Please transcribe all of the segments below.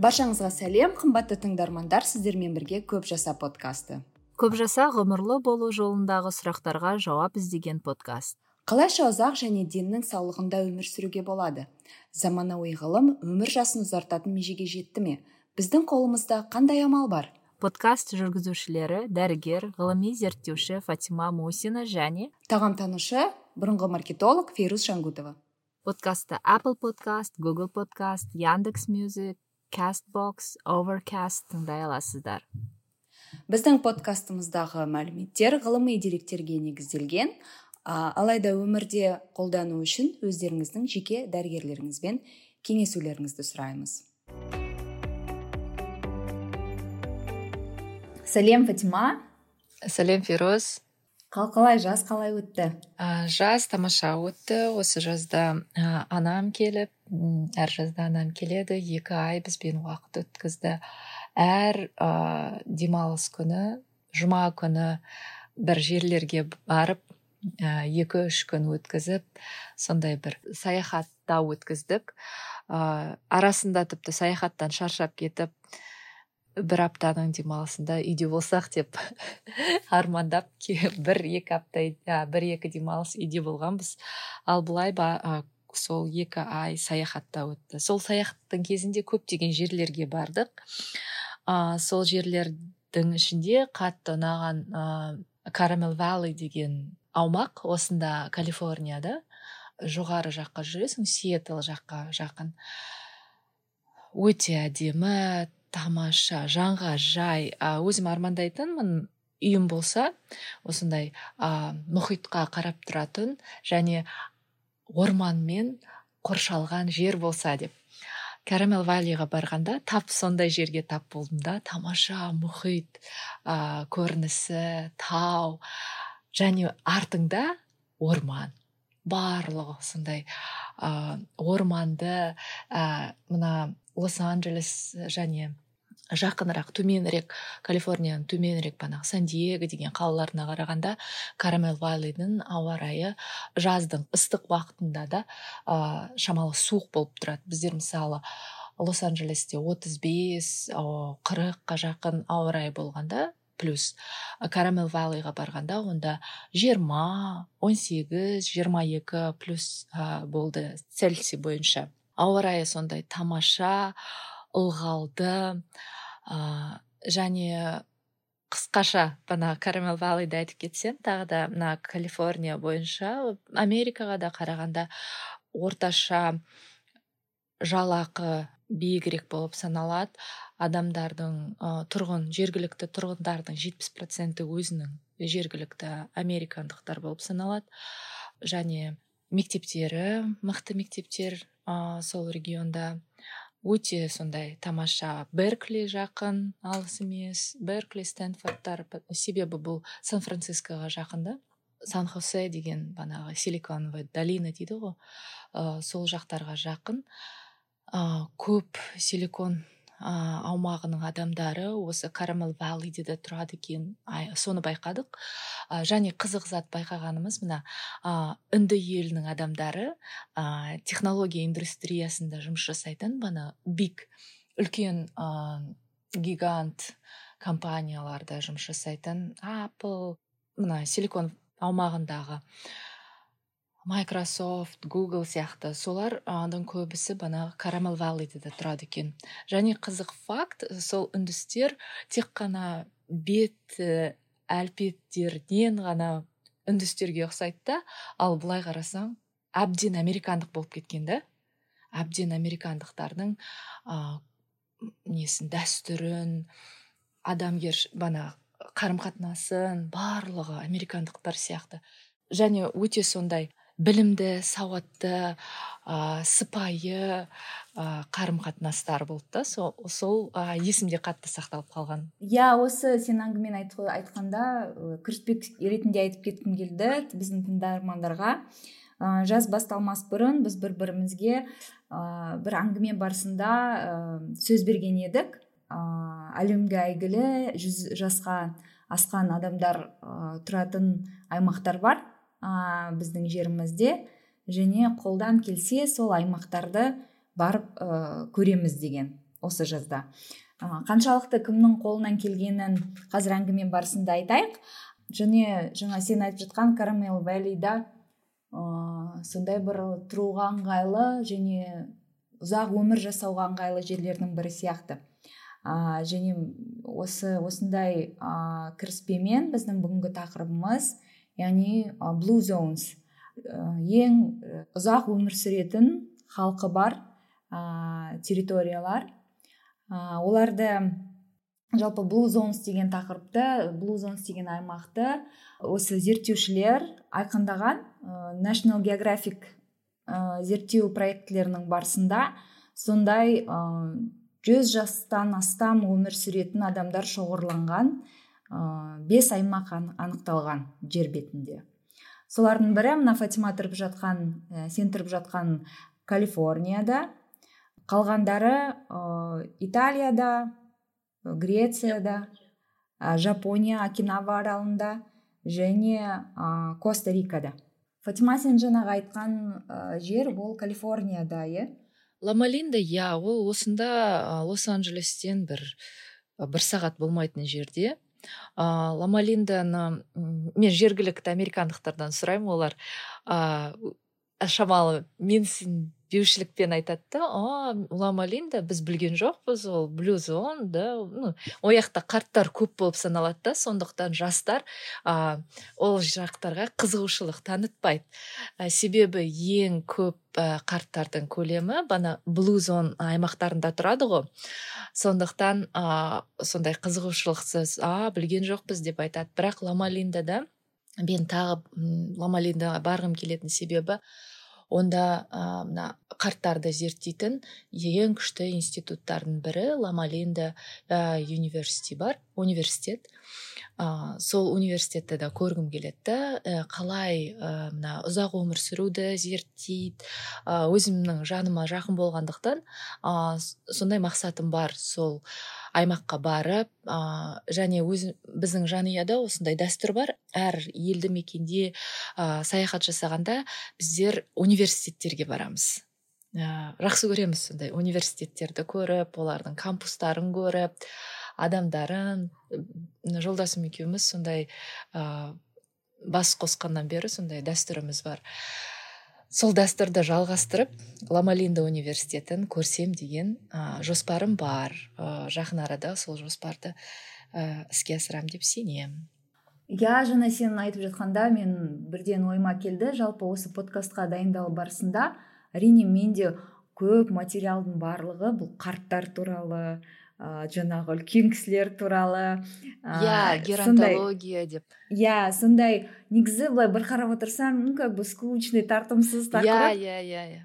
баршаңызға сәлем қымбатты тыңдармандар сіздермен бірге көп жаса подкасты. Көп жаса ғұмырлы болу жолындағы сұрақтарға жауап іздеген подкаст. Қалайша ұзақ және деннің саулығында өмір сүруге болады? Заманауи ғылым өмір жасын ұзартатын межеге жетті ме? Біздің қолымызда қандай амал бар? Подкаст жүргізушілері дәрігер ғылыми зерттеуші фатима мусина және тағамтанушы бұрынғы маркетолог фейрус жангутова подкастты apple подкаст google подкаст яндекс мюзик castbox overcast тыңдай аласыздар. Біздің подкастымыздағы мәліметтер ғылыми деректерге негізделген. А, алайда өмірде қолдану үшін өздеріңіздің жеке дәрігерлеріңізбен кеңесулеріңізді сұраймыз. Сәлем фатима. Сәлем фироз қалай? Жаз қалай өтті? Ә, жаз тамаша өтті. Осы жазда ә, анам келіп әр жазда анам келеді. Екі ай бізбен уақыт өткізді. Әр ә, демалыс күні жұма күні бір жерлерге барып ә, екі үш күн өткізіп сондай бір саяхатта өткіздік. Ә, арасында тіпті саяхаттан шаршап кетіп бір аптаның демалысында үйде болсақ деп армандап бір екі апта бір екі демалыс үйде болғанбыз. Ал былай ба сол екі ай саяхатта өтті. Сол саяхаттың кезінде көптеген жерлерге бардық. Ә, сол жерлердің ішінде қатты ұнаған ә, карамел валли деген аумақ осында калифорнияда. Жоғары жаққа жүресің сиэтл жаққа жақын. Өте әдемі тамаша жанға жай өзім армандайтынмын үйім болса осындай ә, мұхитқа қарап тұратын және орманмен қоршалған жер болса деп. Кәрамел валиға барғанда тап сондай жерге тап болдым да тамаша мұхит ә, көрінісі тау және артыңда орман. Барлығы сондай ә, орманды ә, мына лос анджелес және жақынырақ төменірек калифорнияның төменірек банағы сан диего деген қалаларына қарағанда карамел валлидің ауа райы жаздың ыстық уақытында да ә, шамалы суық болып тұрады. Біздер мысалы лос анджелесте отыз бес қырыққа жақын ауа райы болғанда плюс. Карамел валлиға барғанда онда жиырма он сегіз жиырма екі плюс ә, болды цельсий бойынша. Ауа райы сондай тамаша ылғалды ә, және қысқаша мына карамел валлиді айтып кетсем тағы да мына калифорния бойынша америкаға да қарағанда орташа жалақы биігірек болып саналады. Адамдардың ә, тұрғын жергілікті тұрғындардың жетпіс проценті өзінің жергілікті американдықтар болып саналады. Және мектептері мықты мектептер ә, сол регионда өте сондай тамаша беркли жақын алыс емес. Беркли стэнфордтар себебі бұл сан францискоға жақын да. Сан хосе деген банағы силиконовая долина дейді ғой. Ә, сол жақтарға жақын. Ә, көп силикон аумағының адамдары осы карамел валлиде де тұрады екен. Соны байқадық. Ә, және қызық зат байқағанымыз мына ә, үнді елінің адамдары ә, технология индустриясында жұмыс жасайтын бана биг үлкен ә, гигант компанияларда жұмыс жасайтын apple мына силикон аумағындағы майкрософт гугл сияқты. Солардың көбісі банағы карамел валлиде тұрады екен. Және қызық факт сол үндістер тек қана бет әлпеттерінен ғана үндістерге ұқсайды да. Ал былай қарасаң әбден американдық болып кеткен да. Әбден американдықтардың ә, несін дәстүрін адамгер бана қарым қатынасын барлығы американдықтар сияқты. Және өте сондай білімді сауатты ә, сыпайы ә, қарым қатынастар болды да сол, сол ә, есімде қатты сақталып қалған. Иә осы сен әңгімені айтқанда кіріспе ретінде айтып кеткім келді біздің тыңдармандарға. Ә, жаз басталмас бұрын біз бір бірімізге ә, бір әңгіме барысында ә, сөз берген едік. Ә, әлемге әйгілі жүз жасқа асқан адамдар ә, тұратын аймақтар бар. Ә, біздің жерімізде және қолдан келсе сол аймақтарды барып ә, көреміз деген осы жазда. Ә, қаншалықты кімнің қолынан келгенін қазір әңгіме барысында айтайық. Және жаңа сен айтып жатқан карамел валлида ә, сондай бір тұруға ыңғайлы және ұзақ өмір жасауға ыңғайлы жерлердің бірі сияқты. Ә, және осы осындай ә, кіріспемен біздің бүгінгі тақырыбымыз яғни blue zones. Ең ұзақ өмір сүретін халқы бар ә, территориялар. Ә, оларды жалпы blue zones деген тақырыпты blue zones деген аймақты осы зерттеушілер айқындаған ә, national geographic ә, зерттеу проектілерінің барысында сондай жүз жастан астам өмір сүретін адамдар шоғырланған. Бес аймақ анықталған жер бетінде. Солардың бірі мына фатима тұрып жатқан ә, сен тұрып жатқан калифорнияда. Қалғандары ә, италияда грецияда ә, жапония окинава аралында және ә, коста рикада фатима сен жаңағы айтқан ә, жер ол калифорнияда иә? Ламалинда иә ол осында лос анджелестен бір бір сағат болмайтын жерде. Ә, ламалинданы мен жергілікті американдықтардан сұраймын олар ә, шамалы менсінбеушілікпен айтады да а ламалинда біз білген жоқпыз ол блюзон да ну ол жақта қарттар көп болып саналады да сондықтан жастар ә, ол жақтарға қызығушылық танытпайды. Ә, себебі ең көп қарттардың көлемі бана блузон аймақтарында тұрады ғой. Сондықтан ә, сондай қызығушылықсыз а білген жоқпыз деп айтады. Бірақ ламалиндада мен тағы ламалиндаға барғым келетін себебі онда мына қарттарды зерттейтін ең күшті институттардың бірі ламалинда университи бар университет. Ә, сол университетті да көргім келеді ә, қалай мына ұзақ өмір сүруді зерттейді. Ә, өзімнің жаныма жақын болғандықтан ә, сондай мақсатым бар сол аймаққа барып ә, және өз біздің жанұяда осындай дәстүр бар. Әр елді мекенде ә, саяхат жасағанда біздер университеттерге барамыз. Ә, жақсы көреміз сондай университеттерді көріп олардың кампустарын көріп адамдарын жолдасым екеуміз сондай ә, бас қосқаннан бері сондай дәстүріміз бар. Сол дәстүрді жалғастырып ламалинда университетін көрсем деген ә, жоспарым бар. Ә, жақын арада сол жоспарды ә, іске асырамын деп сенемін иә жаңа сен айтып жатқанда мен бірден ойыма келді. Жалпы осы подкастқа дайындалу барысында әрине менде көп материалдың барлығы бұл қарттар туралы ә, жаңағы үлкен кісілер туралы иә геронтология деп. Иә сондай негізі былай бір қарап отырсаң ну как бы скучный тартымсыз тақырып иә иә иә иә.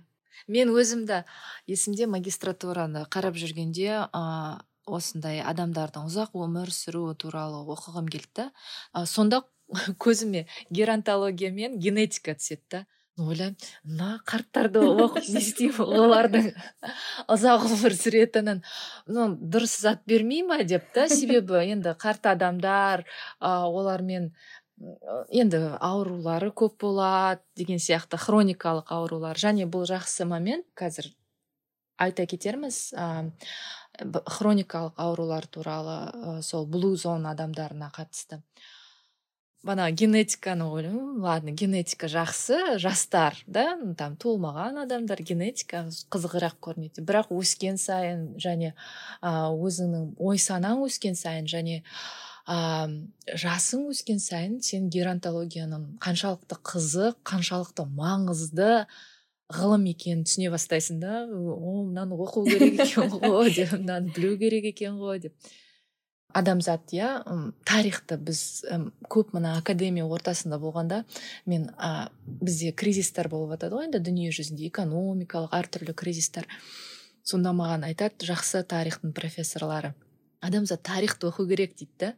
Мен өзімді есімде магистратураны қарап жүргенде ә, осындай адамдардың ұзақ өмір сүруі туралы оқығым келді. Да сонда көзіме геронтология мен генетика түседі да. Ойлаймын мына қарттарды оқып не істеймін олардың ұзақ өмір сүретінін. Ну дұрыс зат бермей ма деп та себебі енді қарт адамдар ә, олармен енді аурулары көп болады деген сияқты хроникалық аурулар. Және бұл жақсы момент қазір айта кетерміз ә, хроникалық аурулар туралы ә, сол блу зон адамдарына қатысты. Бана генетиканы ойлаймын. Ладно генетика жақсы жастар да? Там туылмаған адамдар генетика қызығырақ көрінеді. Бірақ өскен сайын және өзіңнің ой санаң өскен сайын және ә, жасың өскен сайын сен геронтологияның қаншалықты қызық қаншалықты маңызды ғылым екенін түсіне бастайсың да? О мынаны оқу керек екен ғой деп мынаны білу керек екен ғой деп. Адамзат иә тарихты біз көп мына академия ортасында болғанда мен ә, бізде кризистер болып жатады ғой енді дүние жүзінде экономикалық әртүрлі кризистер. Сонда маған айтады жақсы тарихтың профессорлары. Адамзат тарихты оқу керек дейді да?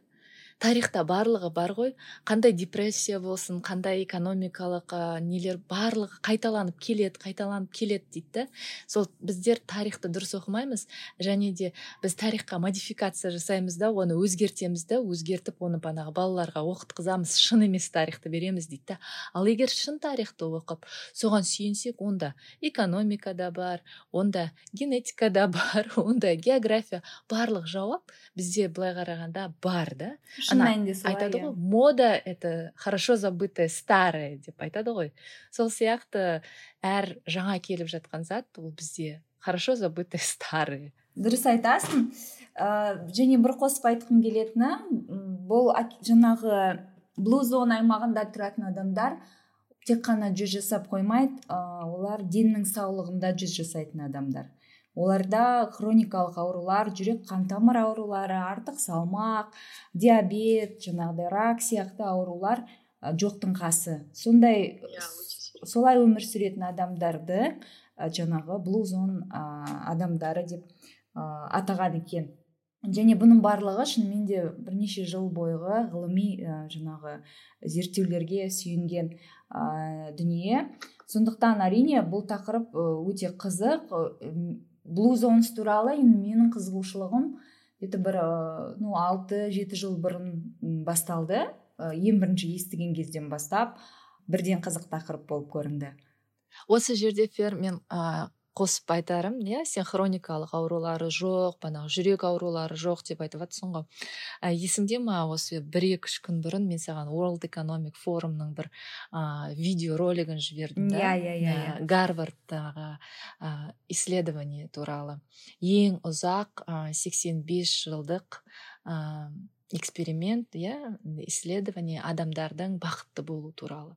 Тарихта барлығы бар ғой. Қандай депрессия болсын қандай экономикалық ә, нелер барлығы қайталанып келеді қайталанып келеді дейді да. Сол біздер тарихты дұрыс оқымаймыз және де біз тарихқа модификация жасаймыз да оны өзгертеміз да өзгертіп оны банағы балаларға оқытқызамыз. Шын емес тарихты береміз дейді да. Ал егер шын тарихты оқып соған сүйенсек онда экономика да бар онда генетика да бар онда география барлық жауап бізде былай қарағанда бар да. Шын мәнінде солай айтады ғой мода это хорошо забытое старое деп айтады ғой. Сол сияқты әр жаңа келіп жатқан зат ол бізде хорошо забытое старое. Дұрыс айтасың. Ә, және бір қосып айтқым келетіні бұл жаңағы блу зона аймағында тұратын адамдар тек қана жүз жасап қоймайды ә, олар деннің саулығында жүз жасайтын адамдар. Оларда хроникалық аурулар жүрек қан тамыр аурулары артық салмақ диабет жаңағыдай рак сияқты аурулар жоқтың қасы. Сондай солай өмір сүретін адамдарды жаңағы блу зон адамдары деп атаған екен. Және бұның барлығы шынымен де бірнеше жыл бойғы ғылыми ә, жаңағы зерттеулерге сүйенген ә, дүние. Сондықтан әрине бұл тақырып өте қызық блу зонс туралы енді менің қызығушылығым где бір ә, ну алты жеті жыл бұрын басталды. Ә, ең бірінші естіген кезден бастап бірден қызық тақырып болып көрінді. Осы жерде фер мен қосып айтарым иә сен хроникалық аурулары жоқ банағы жүрек аурулары жоқ деп айтып жатрсың ғой. Ә, есіңде ма осы бір екі үш күн бұрын мен саған World Economic Forumның бір ә, видеоролигін жібердім да? Иә, иә, иә, Ә, иә. гарвардтағы ә, исследование туралы. Ең ұзақ ә, 85 жылдық ә, эксперимент иә исследование адамдардың бақытты болу туралы.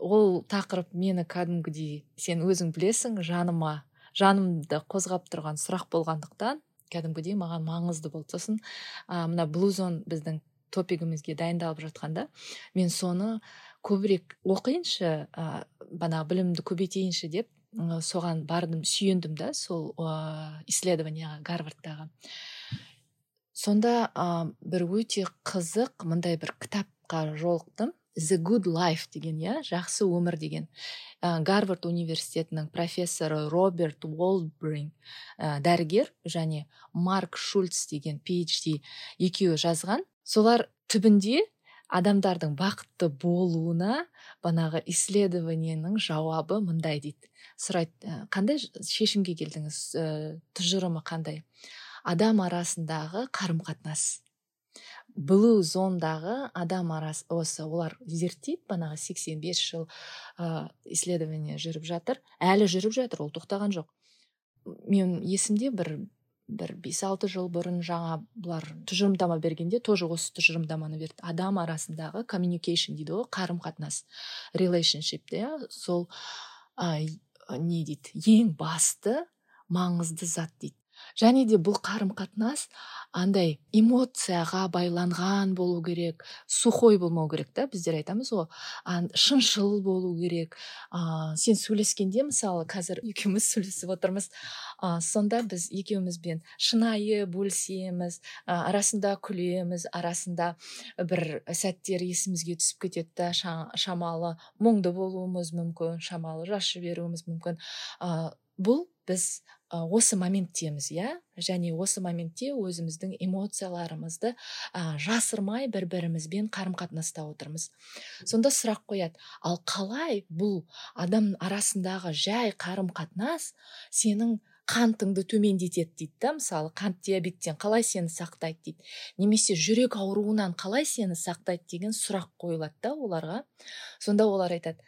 Ол тақырып мені кәдімгідей сен өзің білесің жаныма жанымды қозғап тұрған сұрақ болғандықтан кәдімгідей маған маңызды болды сосын ә, мына блузон біздің топигімізге дайындалып жатқанда мен соны көбірек оқиыншы ә, бана білімді көбейтейінші деп ы, соған бардым сүйендім да сол ә, исследованияға гарвардтағы. Сонда ә, бір өте қызық мындай бір кітапқа жолықтым. The good life деген иә жақсы өмір деген. Ә, гарвард университетінің профессоры роберт уолбрин ә, дәрігер және марк шульц деген PhD екеуі жазған. Солар түбінде адамдардың бақытты болуына банағы исследованиенің жауабы мындай дейді. Сұрайды «Ә, қандай шешімге келдіңіз? Ә, тұжырымы қандай? Адам арасындағы қарым қатынас блу зондағы адам арасы осы олар зерттейді банағы 85 жыл ә, исследование жүріп жатыр. Әлі жүріп жатыр ол тоқтаған жоқ. Мен есімде бір бір бес алты жыл бұрын жаңа бұлар тұжырымдама бергенде тоже осы тұжырымдаманы берді. Адам арасындағы communication дейді ғой қарым қатынас relationship иә сол а, не дейді ең басты маңызды зат дейді. Және де бұл қарым қатынас андай эмоцияға байланған болу керек сухой болмау керек та біздер айтамыз ғой. Шыншыл болу керек. Ә, сен сөйлескенде мысалы қазір екеуміз сөйлесіп отырмыз. Ә, сонда біз екеумізбен шынайы бөлісеміз ә, арасында күлеміз арасында бір сәттер есімізге түсіп кетеді шамалы мұңды болуымыз мүмкін шамалы жас жіберуіміз мүмкін. Ә, бұл біз осы моменттеміз иә? Және осы моментте өзіміздің эмоцияларымызды ә, жасырмай бір бірімізбен қарым қатынаста отырмыз. Сонда сұрақ қояды. Ал қалай бұл адам арасындағы жай қарым қатынас сенің қантыңды төмендетеді дейді да мысалы қант диабеттен қалай сені сақтайды дейді. Немесе жүрек ауруынан қалай сені сақтайды деген сұрақ қойылады да оларға. Сонда олар айтады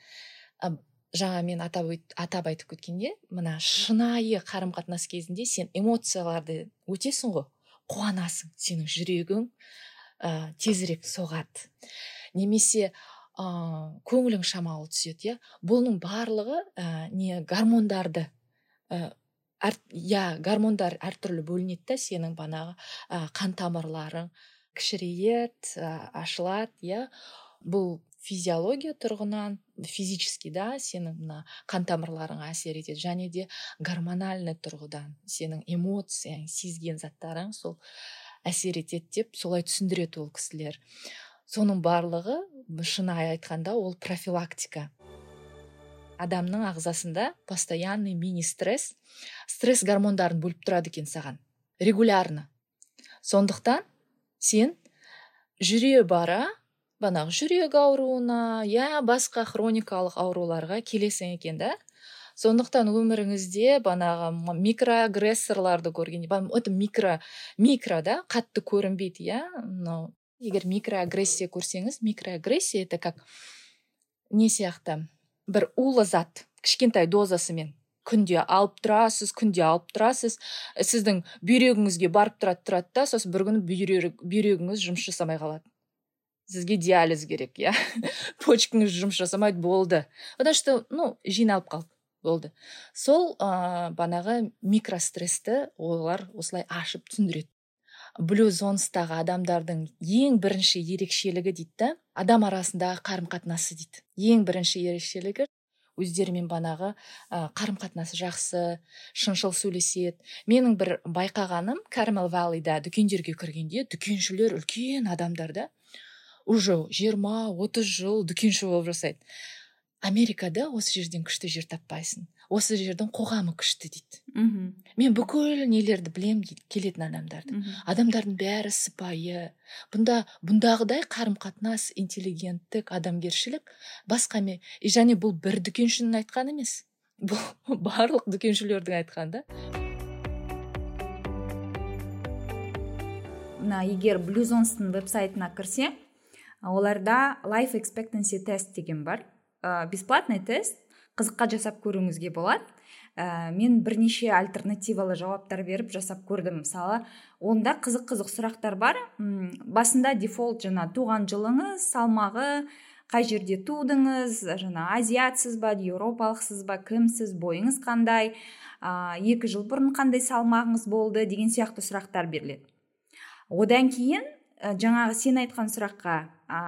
«А, жаңа мен атап, өт- атап айтып кеткенде мына шынайы қарым қатынас кезінде сен эмоцияларды өтесің ғой. Қуанасың сенің жүрегің ә, тезірек соғады. Немесе ә, көңілің шамалы түседі иә. Бұның барлығы ә, не гормондарды ә, әр, иә гормондар әртүрлі бөлінеді да сенің банағы ә, қан тамырларың кішірейеді ә, ашылады иә. Бұл физиология тұрғынан физически да сенің мына қан тамырларыңа әсер етеді және де гормональный тұрғыдан сенің эмоцияң сезген заттарың сол әсер етеді деп солай түсіндіреді ол кісілер. Соның барлығы шын айтқанда ол профилактика. Адамның ағзасында постоянный мини стресс стресс гормондарын бөліп тұрады екен саған регулярно. Сондықтан сен жүре бара банағы жүрек ауруына я басқа хроникалық ауруларға келесің екен да. Сондықтан өміріңізде банағы микроагрессорларды көрген это микро микро да қатты көрінбейді иә. Мынау егер микроагрессия көрсеңіз микроагрессия это как не сияқты бір улы зат кішкентай дозасымен күнде алып тұрасыз күнде алып тұрасыз. Сіздің бүйрегіңізге барып тұрады тұрады да сосын бір күні бүйрегіңіз жұмыс жасамай қалады. Сізге диализ керек иә почкаңыз жұмыс жасамайды болды. Потому что ну жиналып қалды болды. Сол ә, банағы микрострессті олар осылай ашып түсіндіреді. Блюзонстағы адамдардың ең бірінші ерекшелігі дейді да адам арасындағы қарым қатынасы дейді. Ең бірінші ерекшелігі өздерімен банағы ә, қарым қатынасы жақсы шыншыл сөйлеседі. Менің бір байқағаным кармел валлида дүкендерге кіргенде дүкеншілер үлкен адамдар да уже жиырма отыз жыл дүкенші болып жасайды. Америкада осы жерден күшті жер таппайсың. Осы жердің қоғамы күшті дейді. Мхм. Мен бүкіл нелерді білем дейді келетін адамдарды. Адамдардың бәрі сыпайы. Бұнда бұндағыдай қарым қатынас интеллигенттік адамгершілік басқа ме? И және бұл бір дүкеншінің айтқаны емес. Бұл барлық дүкеншілердің айтқаны да. Мына егер блюзонстың веб сайтына кірсе оларда life expectancy тест деген бар. Ә, бесплатный тест қызыққа жасап көруіңізге болады. Ә, мен бірнеше альтернативалы жауаптар беріп жасап көрдім. Мысалы онда қызық қызық сұрақтар бар. М, басында дефолт жаңа туған жылыңыз салмағы қай жерде тудыңыз жаңа азиатсыз ба еуропалықсыз ба кімсіз бойыңыз қандай ә, екі жыл бұрын қандай салмағыңыз болды деген сияқты сұрақтар беріледі. Одан кейін жаңағы сен айтқан сұраққа ә,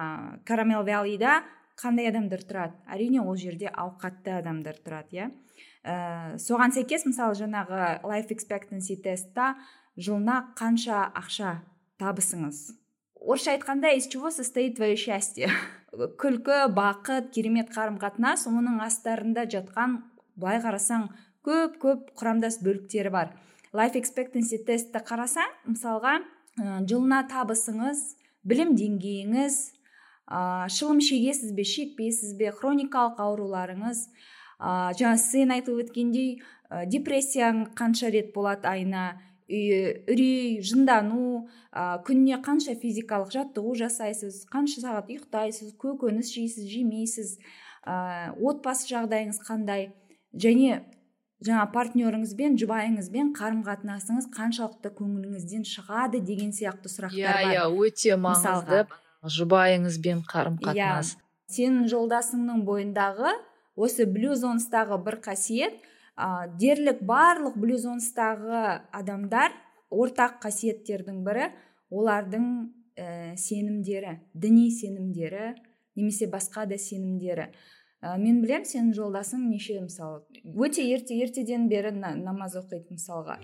карамел валлида қандай адамдар тұрады? Әрине ол жерде ауқатты адамдар тұрады иә. Ә, соған сәйкес мысалы жаңағы life expectancy тестта жылына қанша ақша табысыңыз? Орысша айтқанда из чего состоит твое счастье? Күлкі бақыт керемет қарым қатынас оның астарында жатқан былай қарасаң көп көп құрамдас бөліктері бар. Life expectancy тестті қарасаң мысалға жылына табысыңыз білім деңгейіңіз ә, шылым шегесіз бе шекпейсіз бе хроникалық ауруларыңыз ә, жаңа сен айтып өткендей ә, депрессияң қанша рет болады айына үрей жындану ә, күніне қанша физикалық жаттығу жасайсыз қанша сағат ұйықтайсыз көкөніс жейсіз жемейсіз ә, отбасы жағдайыңыз қандай және жаңа партнеріңізбен жұбайыңызбен қарым қатынасыңыз қаншалықты көңіліңізден шығады деген сияқты сұрақтар иә иә өте маңызды. Жұбайыңызбен қарым иә. қатынас сенің жолдасыңның бойындағы осы блюзонстағы бір қасиет ә, дерлік барлық блюзонстағы адамдар ортақ қасиеттердің бірі олардың ә, сенімдері діни сенімдері немесе басқа да сенімдері. Ә, мен білем сенің жолдасың неше мысалы өте ерте ертеден бері намаз оқиды мысалға.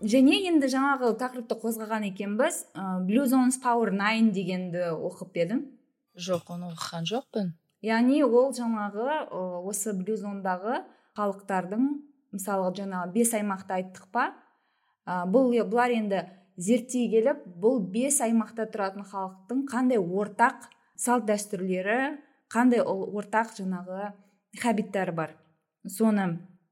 Және енді жаңағы тақырыпты қозғаған екенбіз. Ә, blues on power nine дегенді оқып едім. Жоқ оны оқыған жоқпын. Яғни ол жаңағы осы блюзондағы халықтардың мысалы жаңағы бес аймақты айттық па? Ә, бұл бұлар енді зерттей келіп бұл бес аймақта тұратын халықтың қандай ортақ салт дәстүрлері қандай ортақ жаңағы хабиттары бар? Соны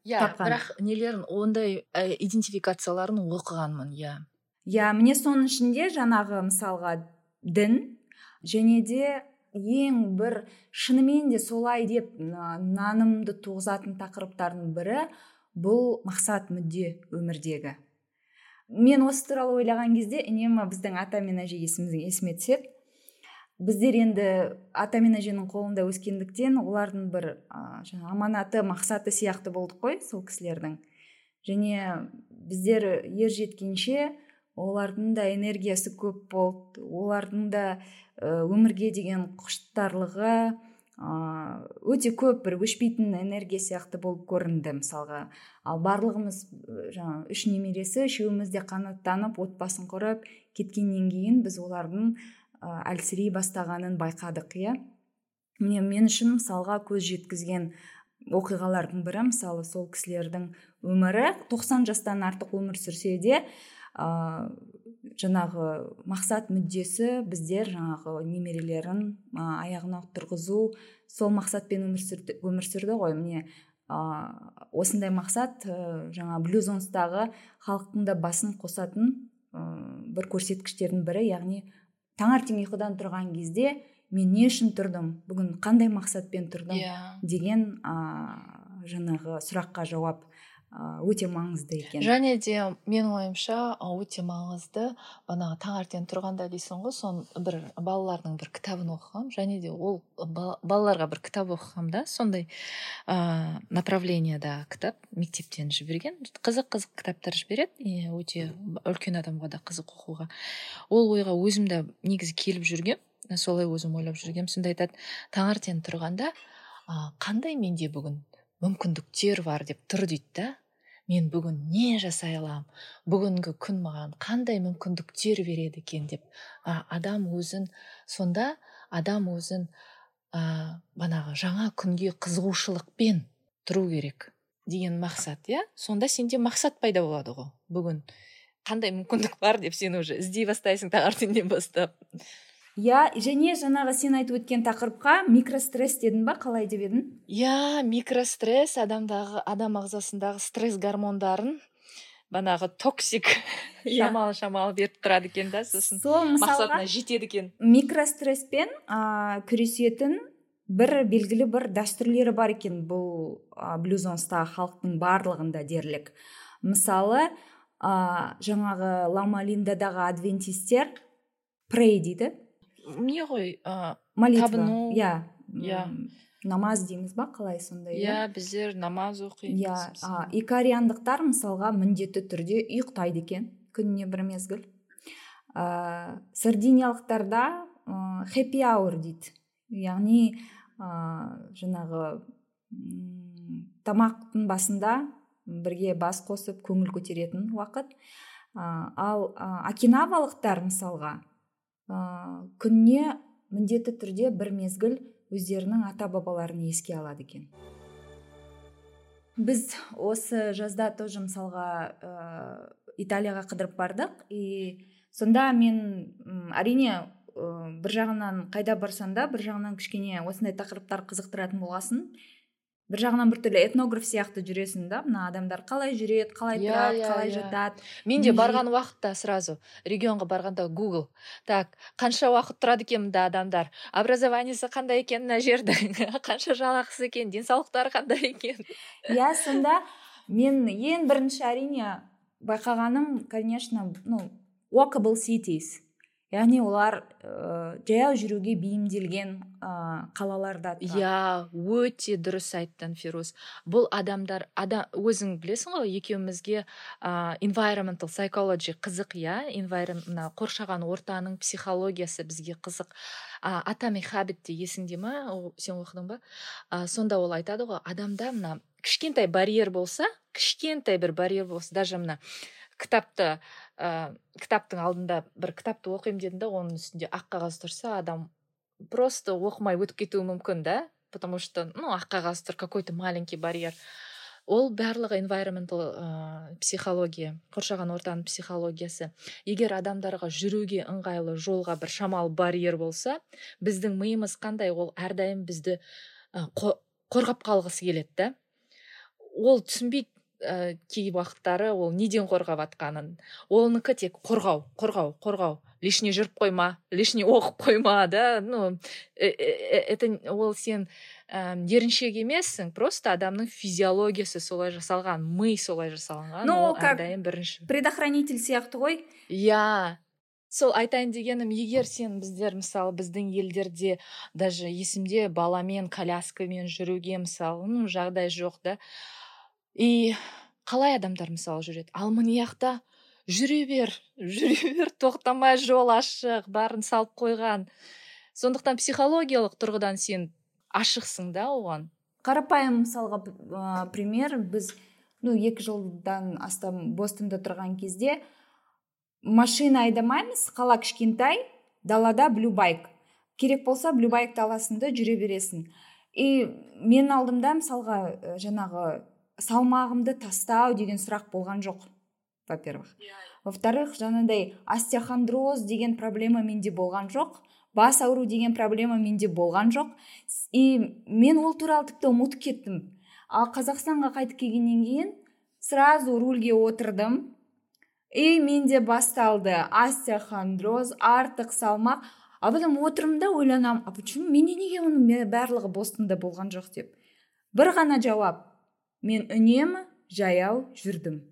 иә бірақ нелерін ондай ә, идентификацияларын оқығанмын иә. Иә міне соның ішінде жаңағы мысалға дін және де ең бір шынымен де солай деп нанымды туғызатын тақырыптардың бірі бұл мақсат мүдде өмірдегі. Мен осы туралы ойлаған кезде үнемі біздің ата мен әже есіме түседі. Біздер енді ата мен әженің қолында өскендіктен олардың бір ә, аманаты мақсаты сияқты болдық қой сол кісілердің. Және біздер ер жеткенше олардың да энергиясы көп болды олардың да өмірге деген құштарлығы өте көп бір өшпейтін энергия сияқты болып көрінді мысалға. Ал барлығымыз жаңа үш немересі үшеуміз де қанаттанып отбасын құрып кеткеннен кейін біз олардың әлсірей бастағанын байқадық иә. Міне мен үшін мысалға көз жеткізген оқиғалардың бірі мысалы сол кісілердің өмірі 90 жастан артық өмір сүрсе де ә, жаңағы мақсат мүддесі біздер жаңағы немерелерін ә, аяғына тұрғызу сол мақсатпен өмір сүрді, өмір сүрді ғой. Міне ә, осындай мақсат ә, жаңа блюзонстағы халықтың да басын қосатын ә, бір көрсеткіштердің бірі яғни таңертең ұйқыдан тұрған кезде мен не үшін тұрдым бүгін қандай мақсатпен тұрдым yeah. Иә. деген ә, жаңағы сұраққа жауап өте маңызды екен. Және де менің ойымша өте маңызды. Бағанағы таңертең тұрғанда дейсің ғой сон бір балалардың бір кітабын оқығам және де ол балаларға бір кітап оқығам сондай ә, направлениеда кітап мектептен жіберген. Қызық қызық кітаптар жібереді өте үлкен адамға да қызық оқуға. Ол ойға өзім де негізі келіп жүргем солай өзім ойлап жүргем. Сонда айтады таңертең тұрғанда қандай менде бүгін? Мүмкіндіктер бар деп тұр дейді да. Мен бүгін не жасай аламын? Бүгінгі күн маған қандай мүмкіндіктер береді екен деп. А, адам өзін сонда адам өзін ә, банағы жаңа күнге қызығушылықпен тұру керек деген мақсат иә? Сонда сенде мақсат пайда болады ғой. Бүгін қандай мүмкіндік бар деп сен уже іздей бастайсың таңертеңнен бастап. Иә және жаңағы сен айтып өткен тақырыпқа микростресс дедің ба қалай деп едің? Иә микростресс адамдағы адам ағзасындағы стресс гормондарын банағы токсик иә. шамалы шамалы беріп тұрады екен да сосын. Сол мақсатына жетеді екен. микростресспен ә, күресетін бір белгілі бір дәстүрлері бар екен бұл ә, блюзонстағы халықтың барлығында дерлік. Мысалы ә, жаңағы ламалиндадағы адвентистер прей дейді. Не ғой ә, молитва табыну иә иә намаз дейміз ба қалай сондай иә, біздер намаз оқимыз иә икариандықтар мысалға міндетті түрде ұйықтайды екен күніне бір мезгіл. Ә, сардиниялықтарда ә, хэппи аур дейді. Яғни ә, жаңағы тамақтың басында бірге бас қосып көңіл көтеретін уақыт. Ә, ал ә, окинавалықтар мысалға күніне міндетті түрде бір мезгіл өздерінің ата бабаларын еске алады екен. Біз осы жазда тоже мысалға ә, италияға қыдырып бардық. И сонда мен әрине ә, бір жағынан қайда барсаң да бір жағынан кішкене осындай тақырыптар қызықтыратын болғасын бір жағынан біртүрлі этнограф сияқты жүресің да мына адамдар қалай жүреді қалай yeah, иә, тұрады yeah, қалай yeah. Иә. жатады мен де барған уақытта сразу регионға барғанда гугл так қанша уақыт тұрады екен мында адамдар образованиесі қандай екен мына жердің қанша жалақысы екен денсаулықтары қандай екен иә сонда мен ең бірінші әрине байқағаным конечно ну walkable cities яғни олар ә, жаяу жүруге бейімделген ә, қалаларда иә өте дұрыс айттың фирус бұл адамдар адам өзің білесің ғой екеумізге ә, environmental psychology қызық иә? Мына қоршаған ортаның психологиясы бізге қызық. Ә, атами хабит те есіңде ма? Сен оқыдың ба? Ә, сонда ол айтады ғой адамда мына кішкентай барьер болса кішкентай бір барьер болса даже мына кітапты ә, кітаптың алдында бір кітапты оқимын дедім да оның үстінде ақ қағаз тұрса адам просто оқымай өтіп кетуі мүмкін да потому что ну ақ қағаз тұр какой то маленький барьер. Ол барлығы environmental ә, психология қоршаған ортаның психологиясы. Егер адамдарға жүруге ыңғайлы жолға бір шамалы барьер болса біздің миымыз қандай ол әрдайым бізді ә, қорғап қалғысы келеді да. Ол түсінбейді ә, кей уақыттары ол неден қорғап жатқанын оныкі тек қорғау қорғау қорғау. Лишний жүріп қойма лишний оқып қойма да? Ну э, э, это ол сен ә, еріншек емессің просто адамның физиологиясы солай жасалған ми солай жасалған ну ол әрдайым бірінші. предохранитель сияқты ғой. Иә. Сол айтайын дегенім егер сен біздер мысалы біздің елдерде даже есімде баламен коляскамен жүруге мысалы ну жағдай жоқ да? И қалай адамдар мысалы жүреді? Ал мына жүре бер жүре бер тоқтамай жол ашық барын салып қойған. Сондықтан психологиялық тұрғыдан сен ашықсың да оған. Қарапайым мысалға ә, пример. Біз ну екі жылдан астам бостонда тұрған кезде машина айдамаймыз қала кішкентай далада блюбайк керек болса блюбайк даласында жүре бересің. И мен алдымда мысалға жаңағы салмағымды тастау деген сұрақ болған жоқ во первых во вторых жаңағыдай остеохондроз деген проблема менде болған жоқ бас ауру деген проблема менде болған жоқ. И мен ол туралы тіпті ұмытып кеттім. Ал қазақстанға қайтып келгеннен кейін сразу рульге отырдым. И менде басталды остеохондроз артық салмақ. А потом отырмын да ойланамын а почему менде неге оның барлығы бостонда болған жоқ деп. Бір ғана жауап. Мен үнемі жаяу жүрдім.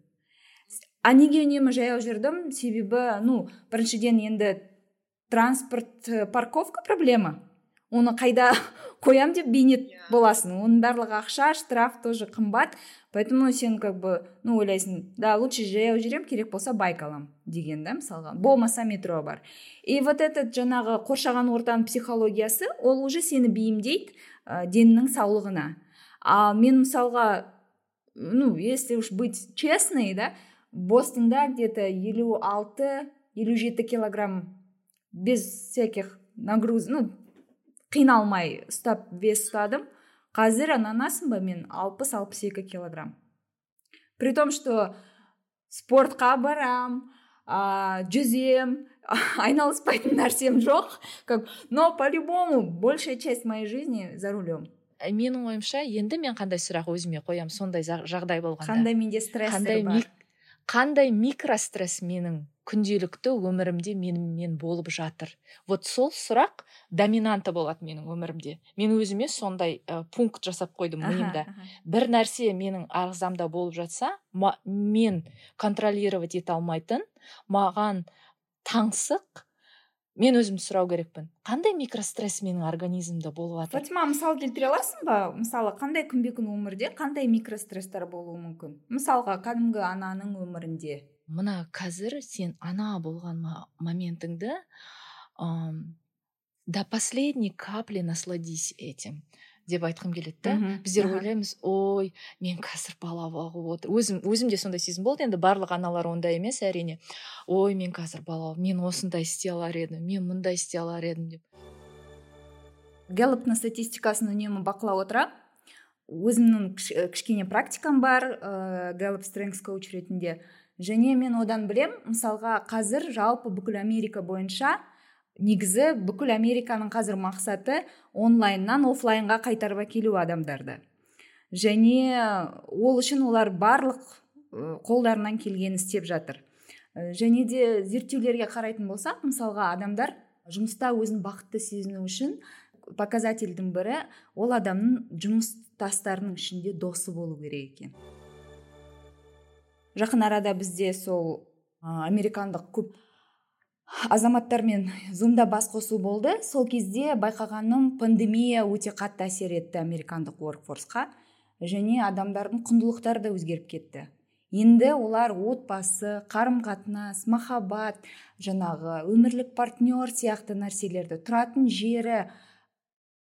А неге үнемі жаяу жүрдім себебі ну біріншіден енді транспорт э, парковка проблема. Оны қайда қоям деп бейнет иә. боласың. Оның барлығы ақша штраф тоже қымбат. Поэтому сен как бы ну ойлайсың да лучше жаяу жүремін керек болса байк аламын деген да мысалға. Болмаса метро бар. И вот этот жаңағы қоршаған ортаның психологиясы ол уже сені бейімдейді ә, деннің саулығына. Ал мен мысалға ну если уж быть честной да бостонда где то елу алты елу жеті килограмм без всяких нагруз ну қиналмай ұстап вес ұстадым қазір ананасың ба мен алпыс алпыс екі килограмм. При том что спортқа барам ә, жүзем айналыспайтын нәрсем жоқ как но по любому большая часть моей жизни за рулем. Менің ойымша енді мен қандай сұрақ өзіме қоямын сондай жағдай болғанда. Қандай менде стресс қандай қандай микростресс менің күнделікті өмірімде менімен болып жатыр? Вот сол сұрақ доминанты болады менің өмірімде. Мен өзіме сондай ә, пункт жасап қойдым миымда. бір нәрсе менің ағзамда болып жатса мен контролировать ете алмайтын маған таңсық мен өзім сұрау керекпін. Қандай микростресс менің организмімде болып жатыр фатима мысал келтіре аласың ба? Мысалы қандай күнбе күн өмірде қандай микростресстер болуы мүмкін? Мысалға кәдімгі ананың өмірінде. Мына қазір сен ана болған моментіңді до последней капли насладись этим. Деп айтқым келеді да. Біздер ойлаймыз ой мен қазір бала бағып отыр өзім өзімде сондай сезім болды енді барлық аналар ондай емес әрине. Ой мен қазір бала мен осындай істей алар едім мен мындай істей алар едім деп. Гэллоптың статистикасын үнемі бақылап отырамын өзімнің кішкене практикам бар ыыы гэллоп стрэнгс коуч ретінде. Және мен одан білем мысалға қазір жалпы бүкіл америка бойынша негізі бүкіл американың қазір мақсаты онлайннан офлайнға қайтарып әкелу адамдарды. Және ол үшін олар барлық қолдарынан келгенін істеп жатыр. Және де зерттеулерге қарайтын болсақ мысалға адамдар жұмыста өзін бақытты сезіну үшін показательдің бірі ол адамның жұмыстастарының ішінде досы болу керек екен. Жақын арада бізде сол американдық көп азаматтармен зумда бас қосу болды. Сол кезде байқағаным пандемия өте қатты әсер етті американдық воркфорсқа және адамдардың құндылықтары да өзгеріп кетті. Енді олар отбасы қарым қатынас махаббат жаңағы өмірлік партнер сияқты нәрселерді тұратын жері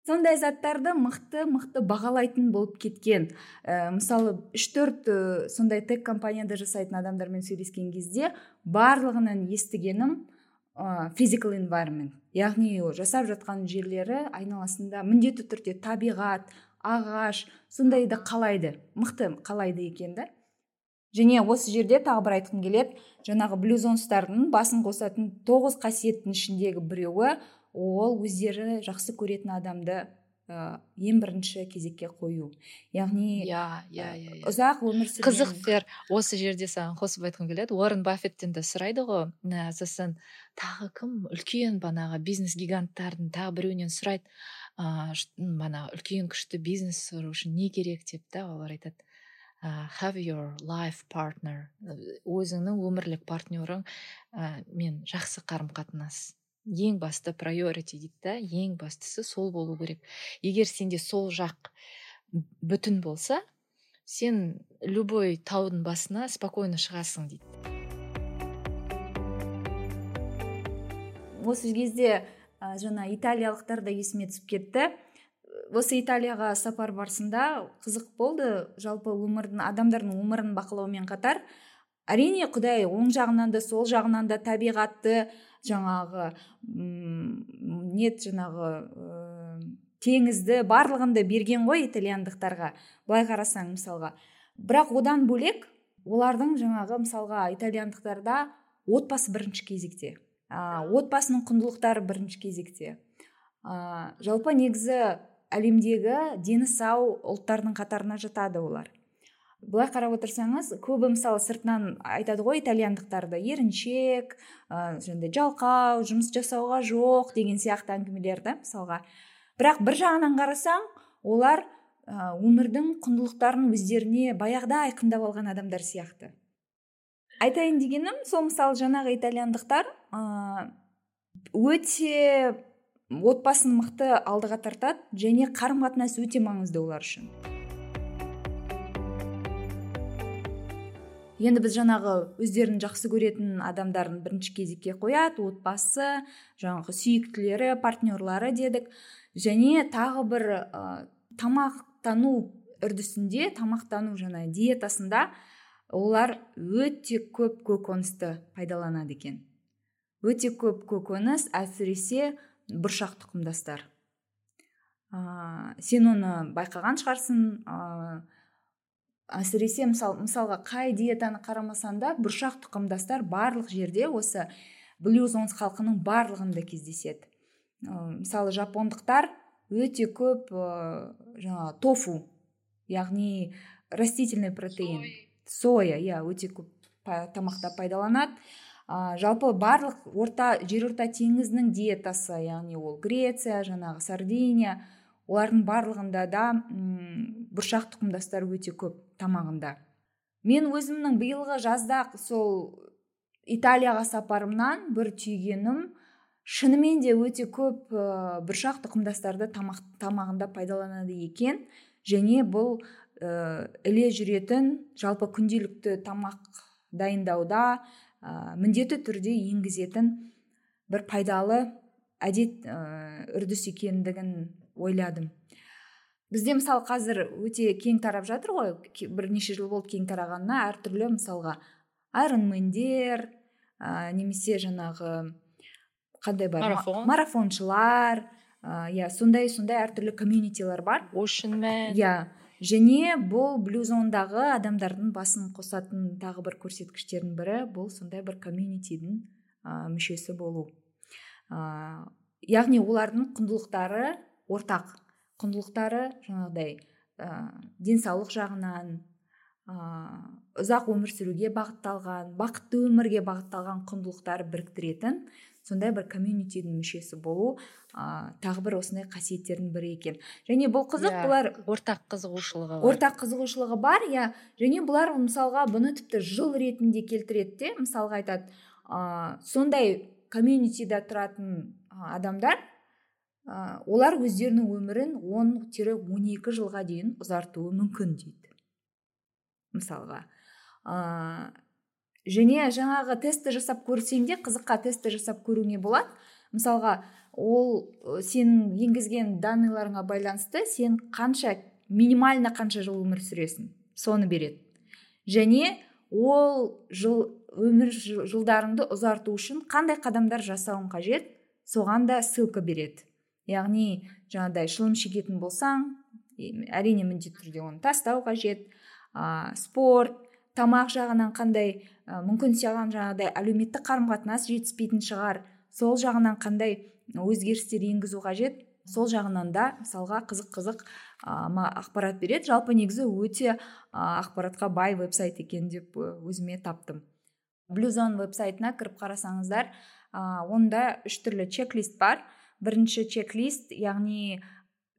сондай заттарды мықты мықты бағалайтын болып кеткен. Ә, мысалы үш төрт ә, сондай тек компанияда жасайтын адамдармен сөйлескен кезде барлығынан естігенім physical environment яғни жасап жатқан жерлері айналасында міндетті түрде табиғат ағаш сондайды қалайды мықты қалайды екен да. Және осы жерде тағы бір айтқым келеді жаңағы блюзонстардың басын қосатын тоғыз қасиеттің ішіндегі біреуі ол өздері жақсы көретін адамды ә, ең бірінші кезекке қою. Яғни иә иә иә, иә. ұзақ өмір сүрген қызық осы жерде саған қосып айтқым келеді. Уоррен баффеттен де сұрайды ғой. Сосын тағы кім? Үлкен банағы бизнес гиганттардың тағы біреуінен сұрайды. Ыыы бана үлкен күшті бизнес құру үшін не керек? деп та олар айтады. Have your life partner өзіңнің өмірлік партнерың ә, мен жақсы қарым қатынас ең басты приорити дейді да ең бастысы сол болу керек. Егер сенде сол жақ бүтін болса сен любой таудың басына спокойно шығасың дейді. Осы кезде ә, жаңа италиялықтар да есіме түсіп кетті. Осы италияға сапар барысында қызық болды. Жалпы өмірдің адамдардың өмірін бақылаумен қатар әрине құдай оң жағынан да сол жағынан да табиғатты жаңағы м нет жаңағы ә, теңізді барлығын да берген ғой итальяндықтарға. Былай қарасаң мысалға. Бірақ одан бөлек олардың жаңағы мысалға итальяндықтарда отбасы бірінші кезекте. Ә, отбасының құндылықтары бірінші кезекте. Ә, жалпы негізі әлемдегі дені сау ұлттардың қатарына жатады олар. Былай қарап отырсаңыз көбі мысалы сыртынан айтады ғой итальяндықтарды еріншек жаңағыдай жалқау жұмыс жасауға жоқ деген сияқты әңгімелер да мысалға. Бірақ бір жағынан қарасаң олар өмірдің құндылықтарын өздеріне баяғыда айқындап алған адамдар сияқты. Айтайын дегенім сол мысалы жаңағы итальяндықтар өте отбасын мықты алдыға тартады және қарым қатынас өте маңызды олар үшін. Енді біз жаңағы өздерін жақсы көретін адамдарын бірінші кезекке қояды отбасы жаңағы сүйіктілері партнерлары дедік. Және тағы бір ә, тамақтану үрдісінде тамақтану жаңа диетасында олар өте көп көкөністі пайдаланады екен. Өте көп көкөніс әсіресе бұршақ тұқымдастар. Ә, сен оны байқаған шығарсың әсіресе мысал, мысалға қай диетаны қарамасан да бұршақ тұқымдастар барлық жерде осы блюзонс халқының барлығында кездеседі. Мысалы жапондықтар өте көп ә, жаңағы тофу яғни растительный протеин. Соя. Иә өте көп тамақта пайдаланады. Ә, жалпы барлық орта жерорта теңізінің диетасы яғни ол греция жаңағы сардиния олардың барлығында да бұршақ тұқымдастар өте көп. Тамағында. Мен өзімнің биылғы жазда сол италияға сапарымнан бір түйгенім шынымен де өте көп ә, бұршақ тұқымдастарды тамақ, тамағында пайдаланады екен. Және бұл ә, іле жүретін жалпы күнделікті тамақ дайындауда ә, міндетті түрде енгізетін бір пайдалы әдет ә, үрдіс екендігін ойладым. Бізде мысалы қазір өте кең тарап жатыр ғой бірнеше жыл болды кең тарағанына әртүрлі мысалға айронмендер ә, немесе жаңағы қандай бар? Марафон. Марафоншылар иә сондай сондай әртүрлі комьюнитилар бар. Оушенмен иә және бұл блюзондағы адамдардың басын қосатын тағы бір көрсеткіштердің бірі бұл сондай бір комьюнитидің мүшесі болу. Ә, яғни олардың құндылықтары ортақ. Құндылықтары жаңағыдай ә, денсаулық жағынан ә, ұзақ өмір сүруге бағытталған бақытты өмірге бағытталған құндылықтар біріктіретін сондай бір комьюнитидің мүшесі болу ә, тағы бір осындай қасиеттердің бірі екен. Және бұл қызық иә, бұлар ортақ қызығушылығы бар. ортақ қызығушылығы бар иә. Және бұлар мысалға бұны тіпті жыл ретінде келтіреді де мысалға айтады ә, сондай комьюнитида тұратын адамдар олар өздерінің өмірін 10-12 жылға дейін ұзартуы мүмкін дейді. Мысалға ә, және жаңағы тестті жасап көрсең де қызыққа тестті жасап көруіңе болады. Мысалға ол сен енгізген данныйларыңа байланысты сен қанша минимально қанша жыл өмір сүресің соны береді. Және ол жыл өмір жылдарыңды ұзарту үшін қандай қадамдар жасауың қажет соған да ссылка береді. Яғни жаңағыдай шылым шегетін болсаң әрине міндетті түрде оны тастау қажет. Ә, спорт тамақ жағынан қандай ә, мүмкін саған жаңағыдай әлеуметтік қарым қатынас жетіспейтін шығар. Сол жағынан қандай өзгерістер енгізу қажет? Сол жағынан да мысалға қызық қызық ақпарат береді. Жалпы негізі өте ақпаратқа бай веб сайт екен деп өзіме таптым. Блюзон веб сайтына кіріп қарасаңыздар онда үш түрлі чек лист бар. Бірінші чек лист яғни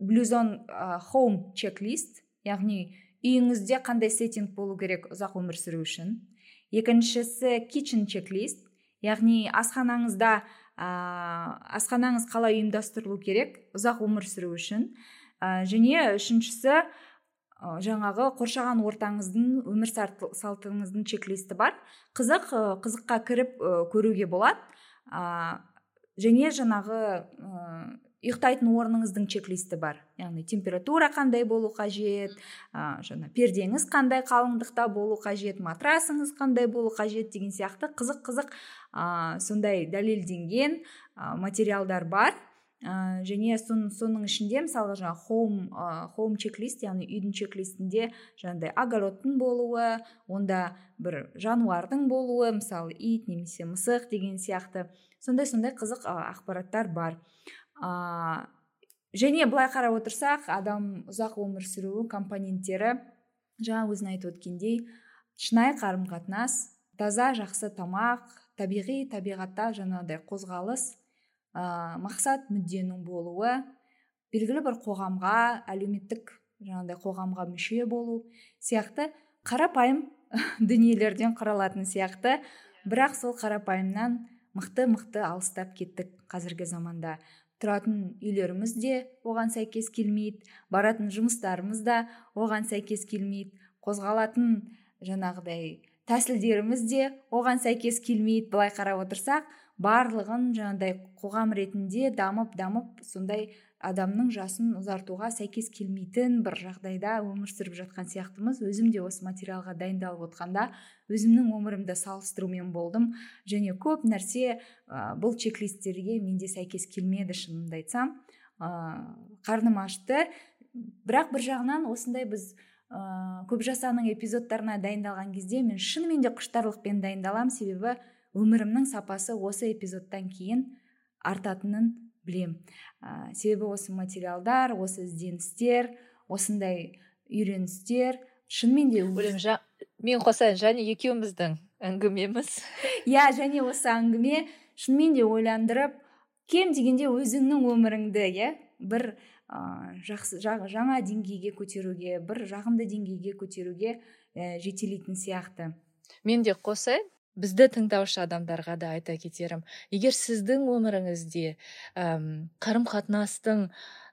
блюзон хоум чек лист яғни үйіңізде қандай сеттинг болу керек ұзақ өмір сүру үшін. Екіншісі kitchen чек лист яғни асханаңызда ә, асханаңыз қалай ұйымдастырылу керек ұзақ өмір сүру үшін. Ә, және үшіншісі жаңағы қоршаған ортаңыздың өмір салтыңыздың чек листі бар. Қызық қызыққа кіріп көруге болады. Және жаңағы ә, ұйықтайтын орныңыздың чек листі бар. Яғни температура қандай болу қажет ә, жаңа пердеңіз қандай қалыңдықта болу қажет матрасыңыз қандай болу қажет деген сияқты қызық қызық ә, сондай дәлелденген ә, материалдар бар. Ә, және сон, соның ішінде мысалы жаңағы хоум ә, хоум чек лист яғни үйдің чек листінде жаңағыдай огородтың болуы онда бір жануардың болуы мысалы ит немесе мысық деген сияқты. Сондай сондай қызық ақпараттар бар. Ә, және былай қарап отырсақ адам ұзақ өмір сүру компоненттері жаңа өзің айтып өткендей шынайы қарым қатынас таза жақсы тамақ табиғи табиғатта жаңағыдай қозғалыс ә, мақсат мүдденің болуы белгілі бір қоғамға әлеуметтік жаңағыдай қоғамға мүше болу сияқты қарапайым дүниелерден құралатын сияқты. Бірақ сол қарапайымнан мықты мықты алыстап кеттік қазіргі заманда. Тұратын үйлеріміз де оған сәйкес келмейді баратын жұмыстарымыз да оған сәйкес келмейді қозғалатын жаңағыдай тәсілдеріміз де оған сәйкес келмейді. Былай қарап отырсақ барлығын жаңағыдай қоғам ретінде дамып дамып сондай адамның жасын ұзартуға сәйкес келмейтін бір жағдайда өмір сүріп жатқан сияқтымыз. Өзім де осы материалға дайындалып отқанда өзімнің өмірімді салыстырумен болдым. Және көп нәрсе ә, бұл чек листтерге менде сәйкес келмеді шынымды айтсам. Ә, қарным ашты. Бірақ бір жағынан осындай біз ә, көп жасаның эпизодтарына дайындалған кезде мен шынымен де құштарлықпен дайындаламын. Себебі өмірімнің сапасы осы эпизодтан кейін артатынын білем ә, себебі осы материалдар осы ізденістер осындай үйреністер шынымен де ойлаймын мен қосайын және екеуміздің әңгімеміз. Иә және осы әңгіме шынымен де ойландырып кем дегенде өзіңнің өміріңді иә бір ә, жақсы жаңа деңгейге көтеруге бір жағымды деңгейге көтеруге ә, жетелейтін сияқты. Мен де қосайын бізді тыңдаушы адамдарға да айта кетерім. Егер сіздің өміріңізде әм, қарым қатынастың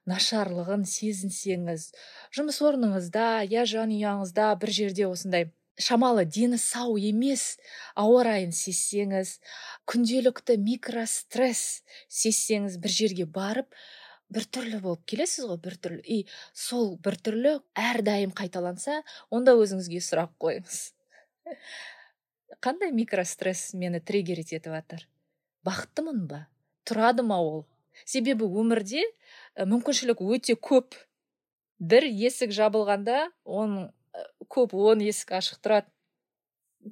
нашарлығын сезінсеңіз жұмыс орныңызда я жанұяңызда бір жерде осындай шамалы дені сау емес ауа райын сезсеңіз күнделікті микростресс сезсеңіз бір жерге барып біртүрлі болып келесіз ғой біртүрлі и сол біртүрлі әрдайым қайталанса онда өзіңізге сұрақ қойыңыз. Қандай микростресс мені триггерить етіп жатыр бақыттымын ба? Тұрады ма ол? Себебі өмірде мүмкіншілік өте көп. Бір есік жабылғанда оның көп он есік ашық тұрады.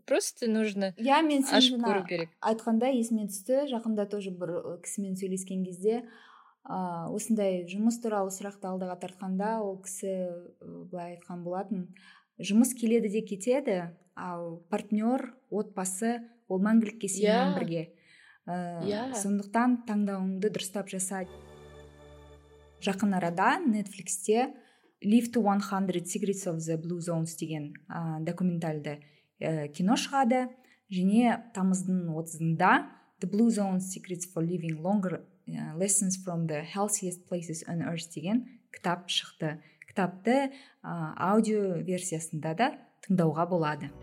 Просто нужно иә мен ашып көру керек. айтқанда есіме түсті. Жақында тоже бір кісімен сөйлескен кезде ә, осындай жұмыс туралы сұрақты алдыға тартқанда ол кісі былай айтқан болатын. Жұмыс келеді де кетеді. Ал партнер отбасы ол мәңгілікке сенімен yeah. бірге ә, yeah. сондықтан таңдауыңды дұрыстап жаса жақын арада нетфликсте live to 100 secrets of the blue zones деген ә, документальды ә, кино шығады және тамыздың отызында the blue zones secrets for living longer uh, lessons from the healthiest places on earth деген кітап шықты кітапты ә, аудио версиясында да тыңдауға болады.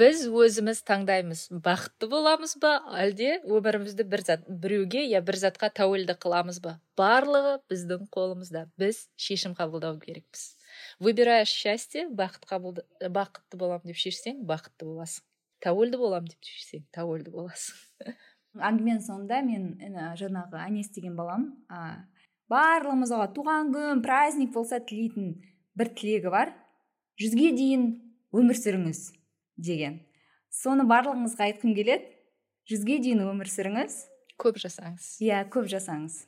Біз өзіміз таңдаймыз. Бақытты боламыз ба? Әлде өмірімізді бір зат біреуге я бір затқа тәуелді қыламыз ба? Барлығы біздің қолымызда. Біз шешім қабылдау керекпіз. Выбирая счастье бақыт қабылды, бақытты боламын деп шешсең бақытты боласың. Тәуелді боламын деп шешсең тәуелді боласың. Әңгіменің соңында мен жаңағы әнес деген балам барлығымызға туған күн праздник болса тілейтін бір тілегі бар. Жүзге дейін өмір сүріңіз деген. Соны барлығыңызға айтқым келеді. Жүзге дейін өмір сүріңіз көп жасаңыз. Иә көп жасаңыз.